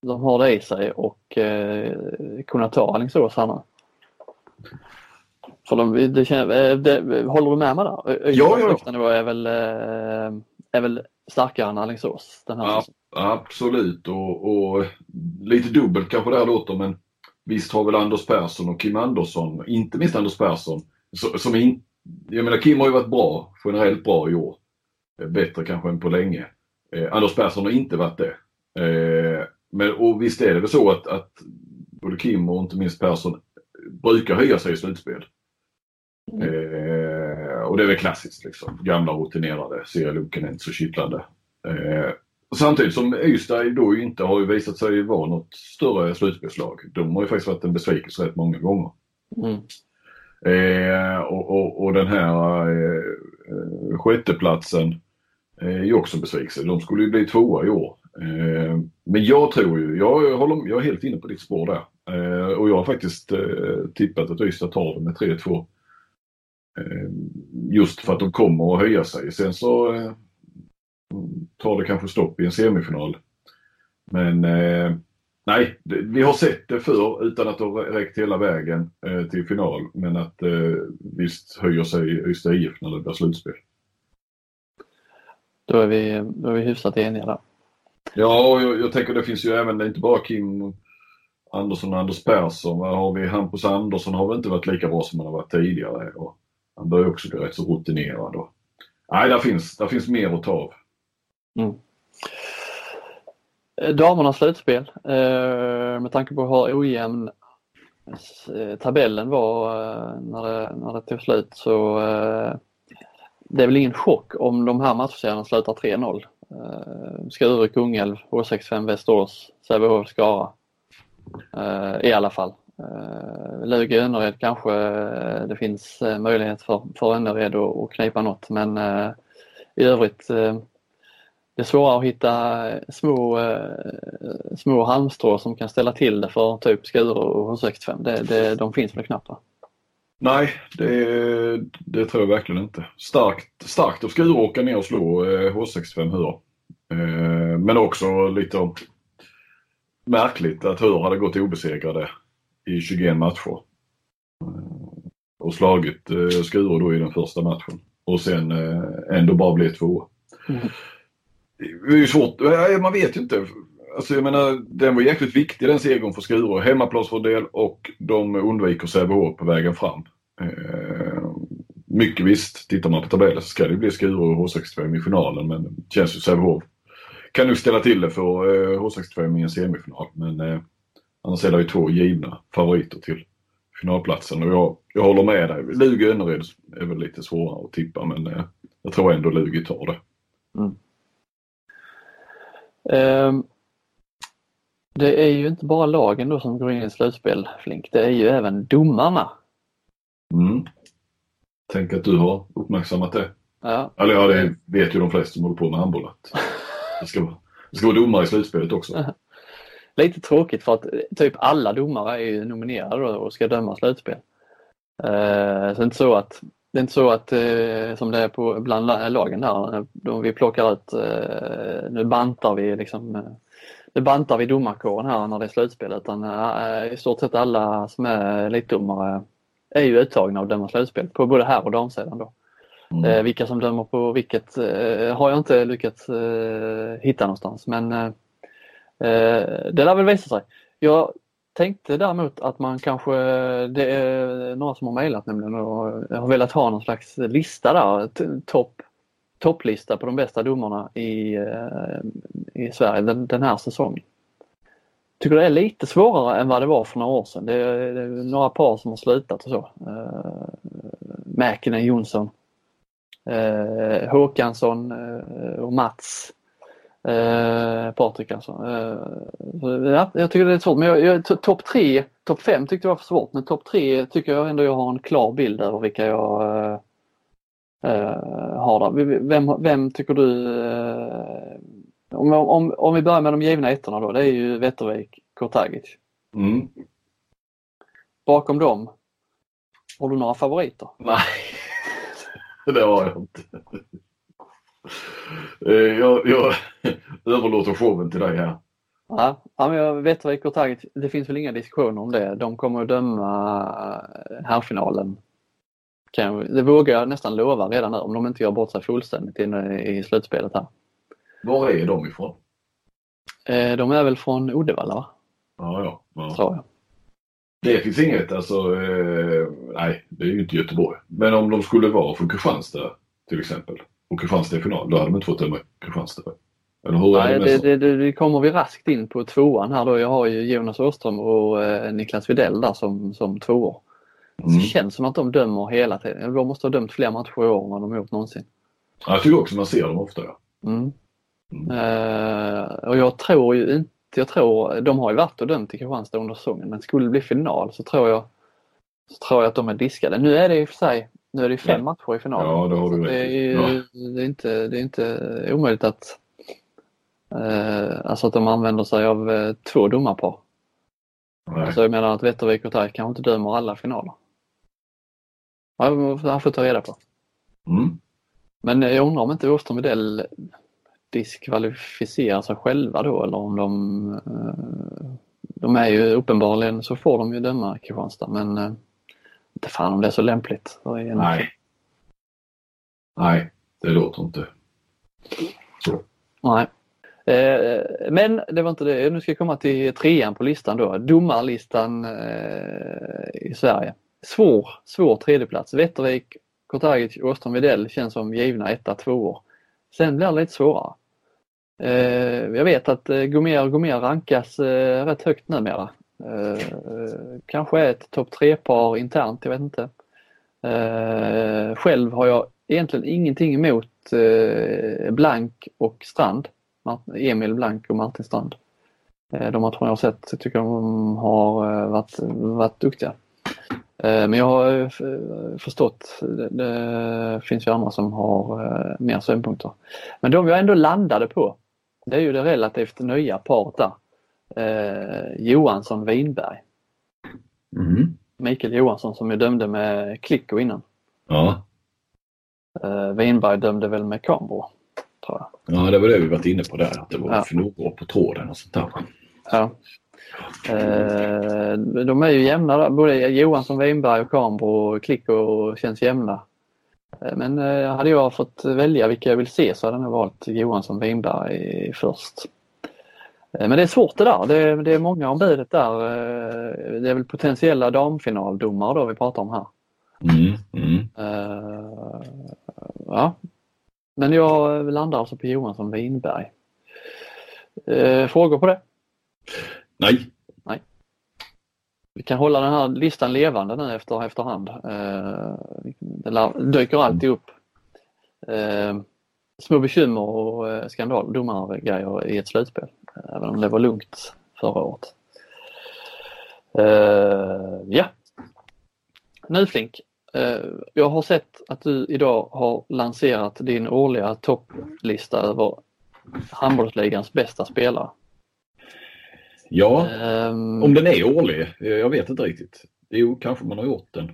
de har det i sig och eh, kunna ta Alingsås här. För de, det, eh, det, håller du med mig där? Ja, ja. Nivå är väl, eh, är väl starkare än Alingsås den här ja, Absolut och, och, lite dubbelt kanske det här låter men visst har väl Anders Persson och Kim Andersson, inte minst Anders Persson, som in, jag menar Kim har ju varit bra, generellt bra i år. Bättre kanske än på länge. Eh, Anders Persson har inte varit det. Eh, men och visst är det väl så att, att både Kim och inte minst Persson brukar höja sig i slutspel. Mm. Eh, och det är väl klassiskt liksom. Gamla rutinerade, serielunken är inte så kittlande. Eh, samtidigt som Ystad då inte har ju visat sig vara något större slutspelslag. De har ju faktiskt varit en besvikelse rätt många gånger. Mm. Eh, och, och, och, den här eh, eh sjätteplatsen Eh, är ju också en besvikelse. De skulle ju bli tvåa i år. Eh, men jag tror ju, jag, håller, jag är helt inne på ditt spår där. Eh, och jag har faktiskt tippat att Ystad tar det med 3-2. Just för att de kommer att höja sig. Sen så tar det kanske stopp i en semifinal. Men nej, vi har sett det förr utan att det har räckt hela vägen till final. Men att visst höjer sig Ystad IF när det blir slutspel. Då är vi, då är vi hyfsat eniga där. Ja, jag, jag tänker det finns ju även, det är inte bara Kim Andersson och Anders Persson. Har vi? Hampus Andersson har väl inte varit lika bra som han har varit tidigare. Och han börjar också bli rätt så rutinerad. Och, nej, där finns, där finns mer att ta av. Mm. Eh, damernas slutspel, eh, med tanke på hur ojämn eh, tabellen var när det, när det tog slut så det är väl ingen chock om de här matchserierna slutar 3-0. Uh, eh, Kungälv, H65 Västerås, Sävehof, Skara. Eh, I alla fall. Eh, Lugi, Önnered kanske det finns möjlighet för, för Önnered att, att knipa något men i övrigt det är svårare att hitta små, små halmstrå som kan ställa till det för typ Skuru och H65. Det, det, de finns väl knappt va? Nej, det, det, tror jag verkligen inte. Starkt, starkt av Skuru åka ner och slå eh, H65 Hur. Eh, men också lite märkligt att Hur hade gått obesegrade i 21 matcher. Eh, och slagit eh, Skuru då i den första matchen. Och sen eh, ändå bara blivit två. Mm. Det är ju svårt, man vet ju inte. Alltså jag menar, den var jäkligt viktig den segern för Skuru. Hemmaplansfördel och de undviker Sävehof på vägen fram. Eh, mycket visst, tittar man på tabellen så ska det bli Skuru och H65 i finalen men det känns ju Sävehof kan nog ställa till det för eh, H65 i en semifinal men eh, annars är det ju två givna favoriter till finalplatsen och jag, jag håller med dig. Lugi och Önnered är väl lite svårare att tippa men eh, jag tror ändå Lugi tar det. Mm. Um, det är ju inte bara lagen då som går in i slutspel Flink, det är ju även domarna. Mm. Tänk att du har uppmärksammat det. Ja. Eller ja, det vet ju de flesta som håller på med handboll att det ska, vara, det ska vara domare i slutspelet också. Lite tråkigt för att typ alla domare är ju nominerade och ska döma slutspel. Uh, så det är inte så att det är inte så att uh, som det är på bland lagen där, vi plockar ut, uh, nu bantar vi liksom nu bantar vi domarkåren här när det är slutspel utan i stort sett alla som är elitdomare är ju uttagna och döma slutspel på både här och damsidan då. Mm. Eh, vilka som dömer på vilket eh, har jag inte lyckats eh, hitta någonstans men eh, eh, det lär väl visa sig. Jag tänkte däremot att man kanske, det är några som har mejlat nämligen och har velat ha någon slags lista där, topp topplista på de bästa domarna i, eh, i Sverige den, den här säsongen tycker det är lite svårare än vad det var för några år sedan. Det är, det är några par som har slutat och så. Uh, Mäkinen, Jonsson, uh, Håkansson uh, och Mats. Uh, Patrik alltså. Uh, ja, jag tycker det är svårt men jag, jag, topp 3, topp 5 tyckte jag var för svårt men topp 3 tycker jag ändå jag har en klar bild över vilka jag har där. Vem, vem tycker du om, om, om vi börjar med de givna ettorna då, det är ju Wettervik, Kurtagic. Mm. Bakom dem, Har du några favoriter? *laughs* Nej, det har jag inte. Eh, jag, jag överlåter showen till dig här. Ja, men jag vet vad Kotagic, det finns väl inga diskussioner om det. De kommer att döma herrfinalen. Kan det vågar jag nästan lova redan nu om de inte gör bort sig fullständigt in, i slutspelet här. Var är de ifrån? Eh, de är väl från Uddevalla va? Ja, ja. ja. Tror jag. Det finns inget, alltså, eh, nej det är ju inte Göteborg. Men om de skulle vara från Kristianstad till exempel och Kristianstad i final, då hade de inte fått döma Kristianstad. Eller hur Nej, det, det, det, det, kommer vi raskt in på tvåan här då. Jag har ju Jonas Åström och eh, Niklas Widell där som, som tvåor. Mm. Det känns som att de dömer hela tiden. De måste ha dömt fler matcher i år än vad de har gjort någonsin. Ja, jag tycker också man ser dem ofta. Ja. Mm. Eh, och jag tror ju inte, jag tror, de har ju varit och dömt i Kristianstad under säsongen men skulle det bli final så tror jag så tror jag att de är diskade. Nu är det i och för sig nu är det fem Ja. matcher i finalen. Ja, det har du Så rätt det, är ju, Ja. det, är inte, det är inte omöjligt att eh, alltså att de använder sig av eh, två domarpar. Nej. Alltså jag menar att Vättervik och Taj kanske inte dömer alla finaler. Ja, här får ta reda på. Mm. Men jag undrar om inte Åström Widell diskvalificerar sig själva då eller om de eh, De är ju uppenbarligen så får de ju döma Kristianstad men eh, inte fan om det är så lämpligt. Är Nej. Nej, det låter inte. Nej. Eh, Men det var inte det. Nu ska jag komma till trean på listan då. Domarlistan eh, i Sverige. Svår, svår tredjeplats. Wettervik, Kotagic, Åström Widell känns som givna etta, tvåor. Sen blir det lite svårare. Eh, jag vet att eh, Gomer och Gomer rankas eh, rätt högt numera. Eh, kanske är ett topp tre-par internt, jag vet inte. Eh, själv har jag egentligen ingenting emot eh, Blank och Strand. Emil Blank och Martin Strand. Eh, de matcherna jag har sett tycker jag de har eh, varit, varit duktiga. Eh, Men jag har eh, förstått, det, det finns ju andra som har eh, mer synpunkter. Men de jag ändå landade på, det är ju det relativt nya paret där. Eh, Johansson Winberg. Mm. Mikael Johansson som ju dömde med Klicko innan. Ja. Eh, Winberg dömde väl med Cambro, tror jag. ja, det var det vi varit inne på där. Att det var Ja. förlorare på tråden och sånt där. Ja. Eh, de är ju jämna. Både Johansson, Winberg och Cambro, Klicko känns jämna. Eh, Men eh, hade jag fått välja vilka jag vill se så hade jag valt Johansson, Winberg först. Men det är svårt det där. Det är, det är många om budet där. Det är väl potentiella damfinaldomare då vi pratar om här. Mm. Mm. Ja. Men jag landar alltså på Johansson Winberg. Frågor på det? Nej. Vi kan hålla den här listan levande nu efter, efterhand. Eh, det dyker alltid upp eh, små bekymmer och eh, skandal, domargrejer i ett slutspel. Även om det var lugnt förra året. Eh, ja. Nu Flink, eh, jag har sett att du idag har lanserat din årliga topplista över handbollsligans bästa spelare. Ja, Ehm, om den är årlig. eh, Jag vet inte riktigt. Jo, kanske man har gjort den.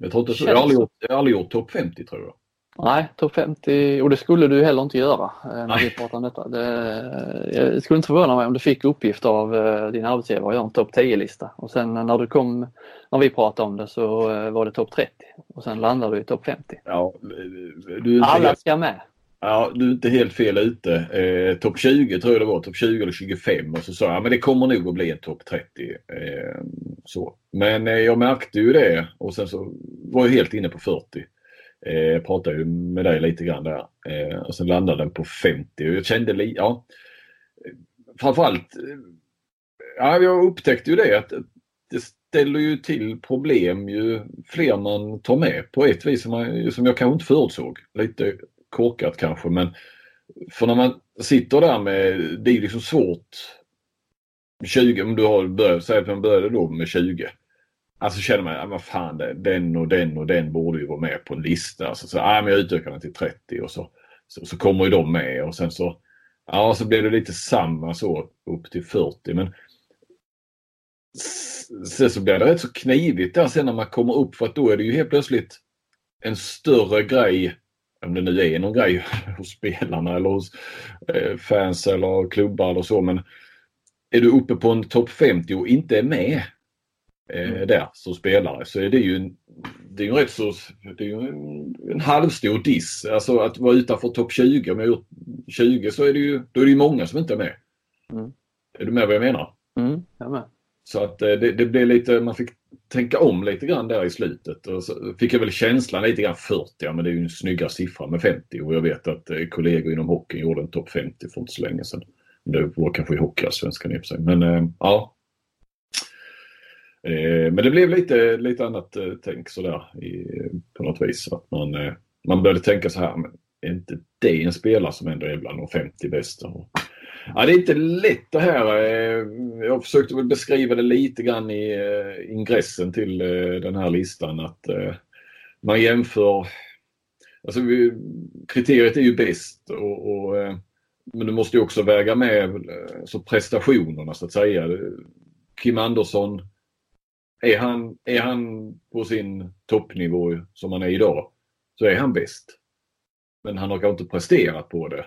Jag, tror inte, jag, har aldrig gjort, jag har aldrig gjort topp 50 tror jag. Nej, topp 50 och det skulle du heller inte göra eh, när Nej. vi pratar om detta. Det, jag skulle inte förvåna mig om du fick uppgift av eh, din arbetsgivare att göra en topp 10-lista och sen när du kom, när vi pratade om det så eh, var det topp 30 och sen landade du i topp 50. Ja, du Alla ska med ja, du är inte helt fel ute. Eh, topp 20 tror jag det var. Topp 20 eller 25 och så sa jag men det kommer nog att bli en topp 30. Eh, så. Men eh, jag märkte ju det och sen så var jag helt inne på 40. Eh, jag pratade ju med dig lite grann där eh, och sen landade den på 50 och jag kände lite, ja. Framförallt, eh, ja jag upptäckte ju det att det ställer ju till problem ju fler man tar med på ett vis som, man, som jag kanske inte förutsåg. Lite korkat kanske men för när man sitter där med, det är ju liksom svårt 20, om du har börjat, säg att man började då med 20. Alltså känner man, ja, vad fan det- den och den och den borde ju vara med på en lista. Alltså, så, ja, men jag utökar den till 30 och så, så, så kommer ju de med och sen så, ja så blir det lite samma så upp till 40 men sen så blir det rätt så knivigt där sen när man kommer upp för att då är det ju helt plötsligt en större grej, om det nu är någon grej *laughs* hos spelarna eller hos eh, fans eller klubbar eller så, men är du uppe på en topp 50 och inte är med eh, Mm. där som spelare så är det ju en, det är ju rätt så, det är en, en halvstor diss. Alltså att vara utanför topp 20, om jag gjort 20 så är det ju, då är det ju många som inte är med. Mm. Är du med vad jag menar? Mm, jag med. Så att eh, det, det blev lite, man fick tänka om lite grann där i slutet. Och så fick jag väl känslan lite grann 40, ja men det är ju en snyggare siffra med 50 och jag vet att eh, kollegor inom hockeyn gjorde en topp 50 för inte så länge sedan. Det var kanske i Hockeyallsvenskan i och för sig. Men eh, ja. Eh, men det blev lite, lite annat eh, tänk sådär i, på något vis. Att man, eh, man började tänka så här, men är inte det en spelare som ändå är bland de 50 bästa? Och, Ja, det är inte lätt det här. Eh, jag försökte väl beskriva det lite grann i eh, ingressen till eh, den här listan att man jämför. Alltså vi- kriteriet är ju bäst och, och, men du måste ju också väga med så prestationerna så att säga. Kim Andersson, är han, är han på sin toppnivå som han är idag så är han bäst. Men han har kanske inte presterat på det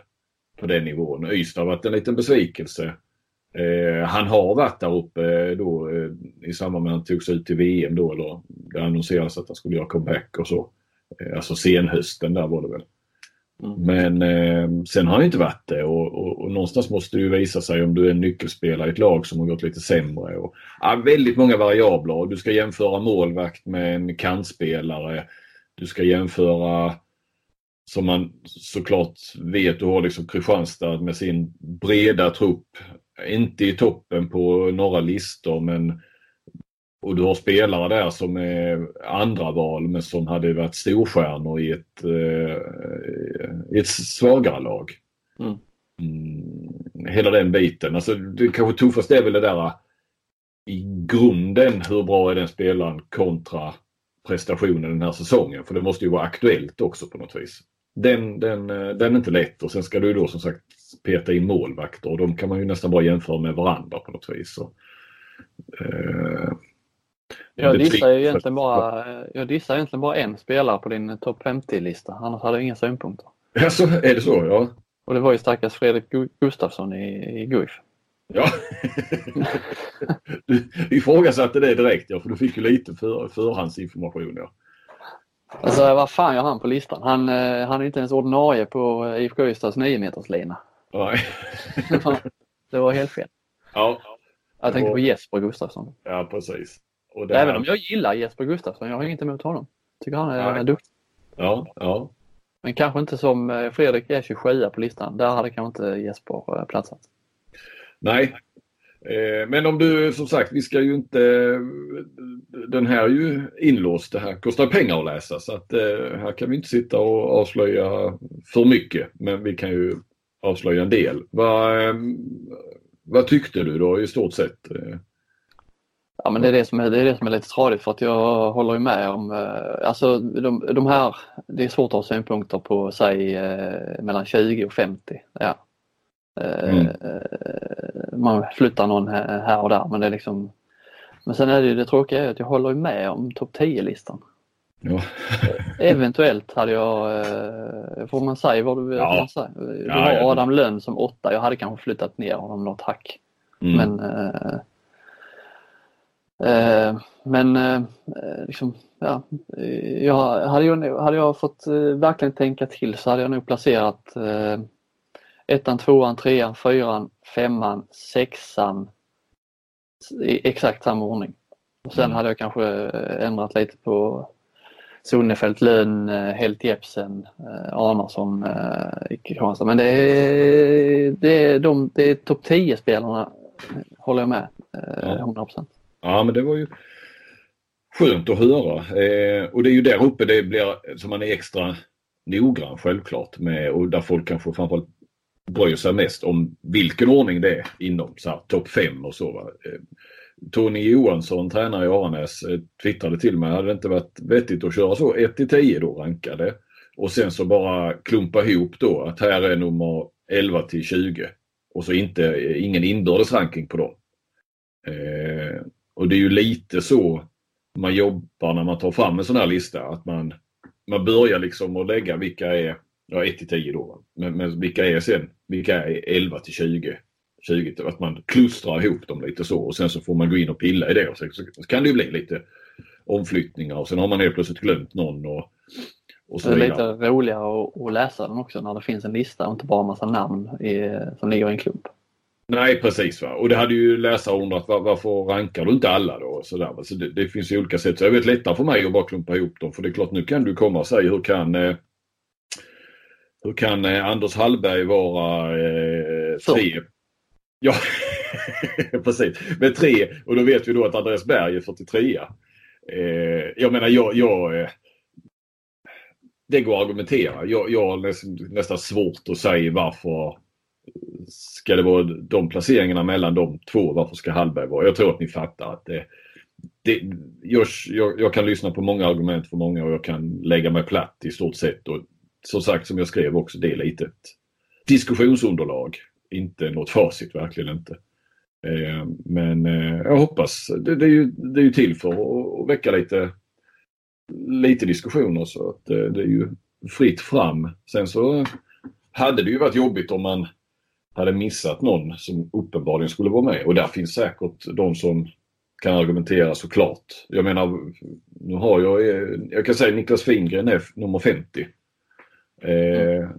på den nivån. Ystad har varit en liten besvikelse. Eh, han har varit där uppe då eh, i samband med att han togs ut till VM då. Eller det annonserades att han skulle göra comeback och så. Eh, alltså senhösten där var det väl. Mm. Men eh, sen har han inte varit det och, och, och någonstans måste det ju visa sig om du är en nyckelspelare i ett lag som har gått lite sämre. Och, ja, väldigt många variabler. Du ska jämföra målvakt med en kantspelare. Du ska jämföra som man såklart vet, du har liksom Kristianstad med sin breda trupp. Inte i toppen på några listor men och du har spelare där som är andra val men som hade varit storstjärnor i ett, eh, i ett svagare lag. Mm. Mm, hela den biten. Alltså, det kanske tuffaste är väl det där i grunden, hur bra är den spelaren kontra prestationen den här säsongen? För det måste ju vara aktuellt också på något vis. Den, den, eh, den är inte lätt och sen ska du då som sagt peta in målvakter och de kan man ju nästan bara jämföra med varandra på något vis. Så, eh, Jag dissar ju egentligen bara, jag dissar egentligen bara en spelare på din topp 50-lista. Annars hade jag inga synpunkter. Alltså, är det så? Ja. Och det var ju stackars Fredrik Gu- Gustafsson i, i Guif. ja. *laughs* du ifrågasatte det direkt ja, för du fick ju lite för, förhandsinformation. Ja. Alltså vad fan gör han på listan? Han, eh, han är inte ens ordinarie på eh, IFK Ystads 9 meterslina. Nej. Det var helt fel. ja. Jag tänkte på Jesper Gustafsson. ja, precis. Det Även här- om jag gillar Jesper Gustafsson. Jag har inget emot honom. Tycker han är Nej. duktig. Ja, ja. Men kanske inte som eh, Fredrik är 27 på listan. Där hade kanske inte Jesper platsat. Nej. Eh, Men om du, som sagt, vi ska ju inte... Den här är ju inlåst. Det här kostar pengar att läsa så att eh, här kan vi inte sitta och avslöja för mycket. Men vi kan ju avslöja en del. Vad, eh, vad tyckte du då i stort sett? Ja men det är det som är, det är, det som är lite tradigt för att jag håller ju med om, eh, alltså de, de här, det är svårt att ha synpunkter på säg mellan 20 och 50. Ja. Mm. Man flyttar någon här och där men det är liksom Men sen är det ju det tråkiga är att jag håller med om topp 10-listan. Ja. *laughs* Eventuellt hade jag, eh, får man säga vad du vill Ja. man säga. Du Ja, har ja. Adam Lönn som åtta, jag hade kanske flyttat ner honom något hack. Mm. Men, eh, eh, men eh, liksom, ja, jag, hade, jag, hade jag fått eh, verkligen tänka till så hade jag nog placerat ettan, tvåan, trean, fyran, femman, sexan i exakt samma ordning. Och sen Mm. hade jag kanske eh, ändrat lite på Sonnefelt, Lönn, eh, Helt Jepsen, eh, Arnarsson i Kristianstad. Men det är, det är, de, det är topp 10-spelarna håller jag med. Eh, Ja. 100%. Ja, men det var ju skönt att höra. Och det är ju där uppe det blir som man är extra noggrann självklart med och där folk kanske framförallt bryr sig mest om vilken ordning det är inom topp 5 och så. Va? Eh, Tony Johansson, tränare i Aranäs, eh, twittrade till mig, hade det inte varit vettigt att köra så 1 till 10 då rankade och sen så bara klumpa ihop då att här är nummer 11 till 20 och så inte, eh, ingen inbördes ranking på dem. Eh, och det är ju lite så man jobbar när man tar fram en sån här lista. Att man, man börjar liksom att lägga vilka är, ja 1 till 10 då, men, men vilka är sen, vilka är 11 till 20. 20 att man klustrar ihop dem lite så och sen så får man gå in och pilla i det och så, så kan det ju bli lite omflyttningar och sen har man helt plötsligt glömt någon och, och så Det är vidare. lite roligare att, att läsa den också när det finns en lista och inte bara en massa namn i, som ligger i en klump. Nej precis va. Och det hade ju läsare undrat var, varför rankar du inte alla då? Så där, så det, det finns ju olika sätt. Så det är lättare för mig att bara klumpa ihop dem. För det är klart nu kan du komma och säga hur kan eh, hur kan eh, Anders Hallberg vara eh, Så. tre? Ja, *laughs* precis. Men tre och då vet vi då att Andreas Berg är 43. Eh, jag menar jag, jag eh, det går att argumentera. Jag, jag har nästan, nästan svårt att säga varför ska det vara de placeringarna mellan de två. Varför ska Hallberg vara? Jag tror att ni fattar att det, det, jag, jag, jag kan lyssna på många argument för många och jag kan lägga mig platt i stort sett. Och som sagt som jag skrev också, det är lite ett diskussionsunderlag. Inte något facit, verkligen inte. Eh, men eh, jag hoppas, det, det, är ju, det är ju till för att, att väcka lite, lite diskussioner så att eh, det är ju fritt fram. Sen så hade det ju varit jobbigt om man hade missat någon som uppenbarligen skulle vara med och där finns säkert de som kan argumentera såklart. Jag menar, nu har jag, eh, jag kan säga Niklas Fingren är nummer 50. Eh,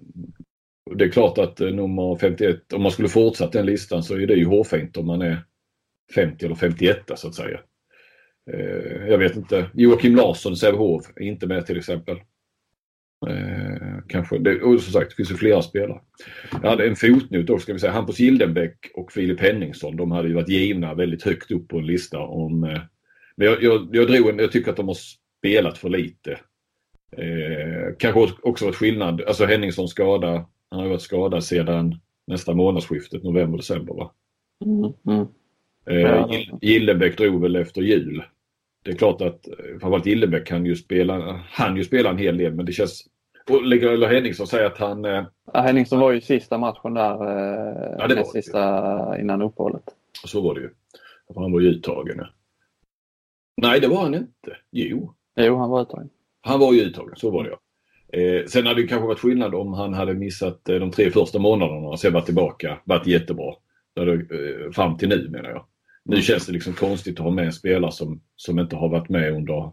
det är klart att eh, nummer 51, om man skulle fortsatt den listan så är det ju hårfint om man är 50 eller 51 så att säga. Eh, jag vet inte, Joakim Larsson, Sävehof, är inte med till exempel. Eh, kanske, det, och som sagt det finns ju flera spelare. Jag hade en fotnot också ska vi säga. Hampus Gildenbäck och Filip Henningsson de hade ju varit givna väldigt högt upp på en lista om... Eh, men jag, jag, jag, drog en, jag tycker att de har spelat för lite. Eh, kanske också varit skillnad. Alltså Henningsson skada. Han har varit skadad sedan nästa månadsskiftet, november-december va? Mm, mm. Eh, Gillebäck drog väl efter jul. Det är klart att eh, framförallt Gillebäck kan ju spela, han ju spela en hel del men det känns... Eller Henningsson säger att han... Eh, Ja, Henningsson var ju sista matchen där, eh, Ja, det var det. sista innan uppehållet. så var det ju. Han var ju uttagen. Nej det var han inte. Jo, Jo, han var uttagen. Han var ju uttagen. Så var det ja. Eh, sen hade det kanske varit skillnad om han hade missat eh, de tre första månaderna och sen varit tillbaka. Varit jättebra. Hade, eh, fram till nu menar jag. Nu känns det liksom konstigt att ha med en spelare som, som inte har varit med under,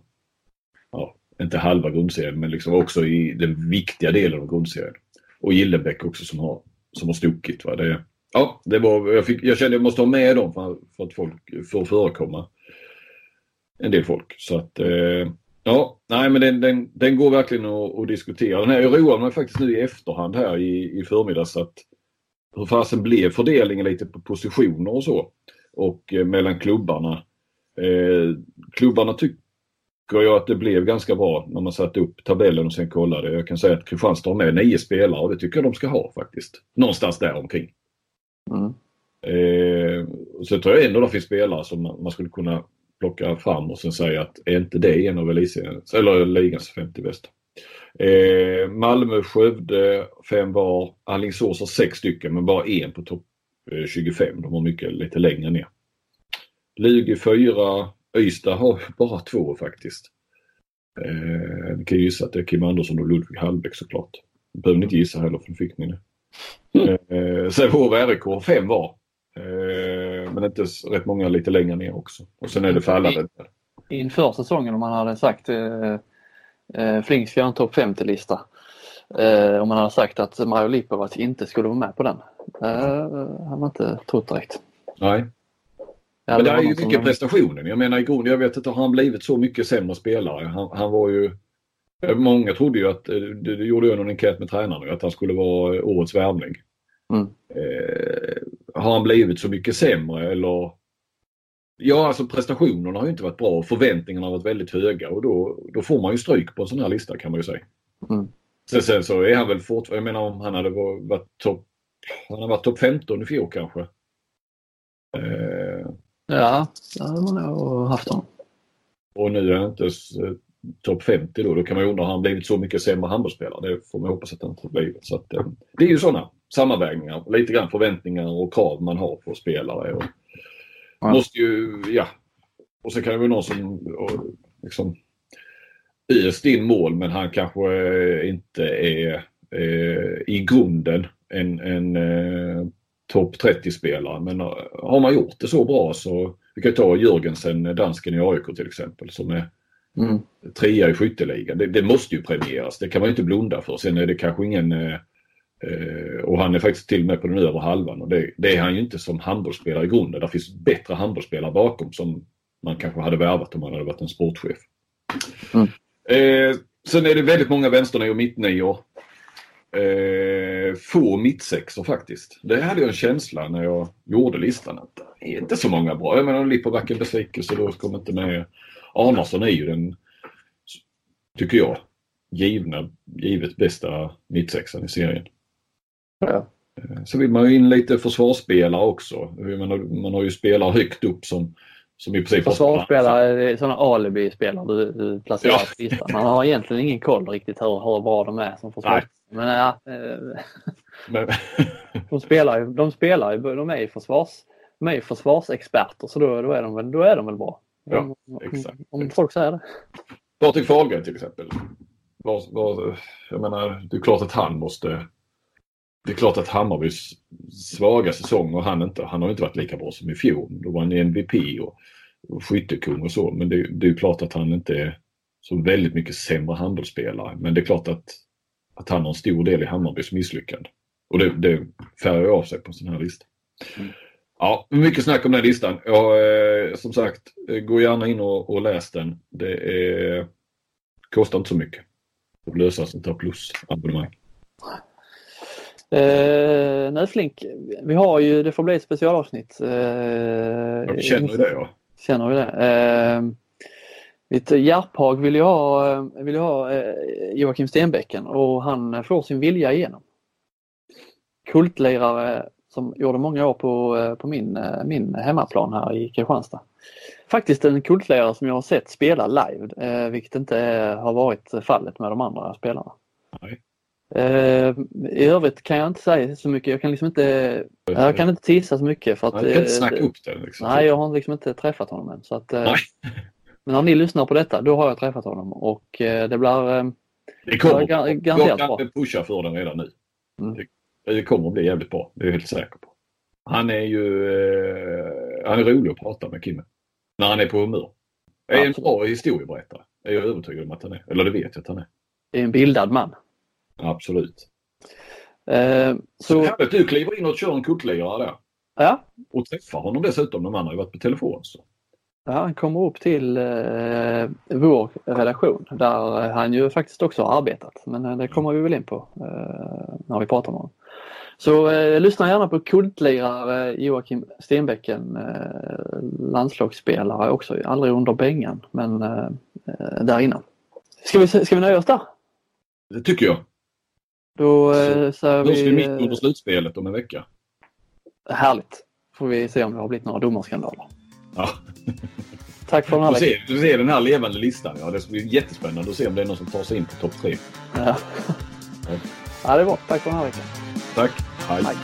ja, inte halva grundserien men liksom också i den viktiga delen av grundserien. Och Gillebäck också som har, som har stuckit. Va? Det, ja, det var, jag, fick, jag kände att jag måste ha med dem för, för att folk får förekomma. En del folk. Så att, eh, ja, nej men den, den, den går verkligen att, att diskutera. Den här, jag roar mig faktiskt nu i efterhand här i, i förmiddags att hur fasen blev fördelningen lite på positioner och så. Och eh, mellan klubbarna. Eh, klubbarna tycker jag att det blev ganska bra när man satte upp tabellen och sen kollade. Jag kan säga att Kristianstad har med nio spelare och det tycker jag de ska ha faktiskt. Någonstans där omkring. Mm. Eh, så tror jag ändå det finns spelare som man, man skulle kunna plocka fram och sen säga att är inte det en av elitseriens, eller ligans 50 bästa. Eh, Malmö, Skövde, fem var. Alingsås har sex stycken men bara en på topp eh, 25. De har mycket lite längre ner. Lugi fyra. Ystad har *laughs* bara två faktiskt. Eh, ni kan ju gissa att det är Kim Andersson och Ludvig Hallbäck såklart. Det behöver ni inte gissa heller för nu fick ni det. Eh, Sävehof RIK fem var. Eh, men inte rätt många lite längre ner också. Och sen är det fallande. Inför säsongen om man hade sagt eh, eh, Flink ska göra en topp 50-lista. Eh, om man hade sagt att Mario Lipovac inte skulle vara med på den. Eh, han har inte trott direkt. Nej. Ja, Men det är ju som- mycket prestationen. Jag menar i grunden, jag vet inte, har han blivit så mycket sämre spelare? Han, han var ju... Många trodde ju att, eh, det, gjorde jag någon enkät med tränaren, att han skulle vara årets värvning. Mm. Eh, har han blivit så mycket sämre eller? Ja, alltså prestationerna har ju inte varit bra och förväntningarna har varit väldigt höga och då, då får man ju stryk på en sån här lista kan man ju säga. Mm. Sen, sen så är han väl fortfarande, jag menar om han hade varit topp han har varit topp 15 i fjol kanske. Eh, Ja, det hade man nog haft honom. och nu är han inte eh, topp 50 då. Då kan man ju undra, har han blivit så mycket sämre handbollsspelare? Det får man hoppas att han inte har blivit. Så att, eh, det är ju sådana sammanvägningar. Lite grann förväntningar och krav man har på spelare. Och Ja. Måste ju, ja. och så kan det vara någon som liksom öst in mål men han kanske inte är eh, i grunden en, en eh, topp 30-spelare. Men eh, har man gjort det så bra så vi kan ta Jörgensen, dansken i AIK till exempel som är Mm. trea i skytteligan. Det, det måste ju premieras. Det kan man ju inte blunda för. Sen är det kanske ingen eh, och han är faktiskt till och med på den övre halvan och det, det är han ju inte som handbollsspelare i grunden. Det finns bättre handbollsspelare bakom som man kanske hade värvat om man hade varit en sportchef. Mm. Eh, sen är det väldigt många vänsternior och mittnior. Eh, få mittsexor faktiskt. Det hade jag en känsla när jag gjorde listan. Att det är inte så många bra. Jag menar Lipovac en besvikelse då kommer inte med. Arnason är ju den, tycker jag, givna, givet bästa mittsexan i serien. Ja. Eh, Så vill man ju in lite försvarsspelare också. Menar, man har ju spelare högt upp som, som i princip Försvarsspelare, är sådana alibi-spelare du, du placerar Ja. på listan. Man har egentligen ingen koll riktigt hur, hur bra de är som försvar. Nej. Men ja, eh, Men, *laughs* de spelar ju, de spelar ju, de är ju försvars, de är ju försvarsexperter så då, då, är de väl, då är de väl bra. Ja, om, om- exakt, Om exakt. folk säger det. Patrik Fahlgren till exempel. Var, var, jag menar, det är klart att han måste... Det är klart att Hammarbys svaga säsong och han inte, han har inte varit lika bra som i fjol. Då var han MVP och, och skyttekung och så. Men det, det är ju klart att han inte är så väldigt mycket sämre handbollsspelare. Men det är klart att, att han har en stor del i Hammarbys misslyckande. Och det, det färgar av sig på en sån här lista. Ja, mycket snack om den listan. Ja, eh, som sagt, eh, gå gärna in och, och läs den. Det är, kostar inte så mycket att lösa sånt här plus-abonnemang. Eh, nej Flink, vi har ju, det får bli ett specialavsnitt. Eh, Jag känner ju det ja. Känner vi det. Eh, mitt Järphag vill ju ha, eh, vill ju ha eh, Joakim Stenbäcken och han får sin vilja igenom. Kultlirare som gjorde många år på, eh, på min, min hemmaplan här i Kristianstad. Faktiskt en kultlirare som jag har sett spela live, vilket inte har varit fallet med de andra spelarna. Nej. Eh, I övrigt kan jag inte säga så mycket. Jag kan liksom inte, jag kan inte tissa så mycket för att Man kan inte eh, snacka upp det. Liksom. Nej, jag har liksom inte träffat honom än. Så att, eh, Nej. Men när ni lyssnar på detta, då har jag träffat honom och det blir... Det kommer. Ja, gar- garanterat jag kan pusha för den redan nu. Mm. Det, kommer bli jävligt bra. Det är jag helt säker på. Han är ju eh, han är rolig att prata med Kimme. När han är på humör. Är en Absolut. bra historieberättare. Är jag övertygad om att han är. Eller det vet jag att han är. det är en bildad man. Absolut. Eh, Så så, du kliver in och kör en kucklirare där. ja, Och träffar honom dessutom. De andra har ju varit på telefon. Så. ja, han kommer upp till eh, vår redaktion där eh, han ju faktiskt också har arbetat. Men eh, det kommer vi väl in på eh, när vi pratar med honom. Så eh, lyssna gärna på kultlirare Joakim Stenbäcken, eh, landslagsspelare också, aldrig under bängan men eh, eh, där innan. Ska vi, ska vi nöja oss där? Det tycker jag. Då eh, säger ska vi vi... mitt eh, under slutspelet om en vecka. Härligt! Får vi se om det har blivit några domarskandaler. Ja. Tack för den här Du veckan. ser, du ser den här levande listan. Ja, det ska bli jättespännande att se om det är någon som tar sig in på topp tre. Ja. ja, det är bra. Tack för den här veckan. Tack. Hej. Hej.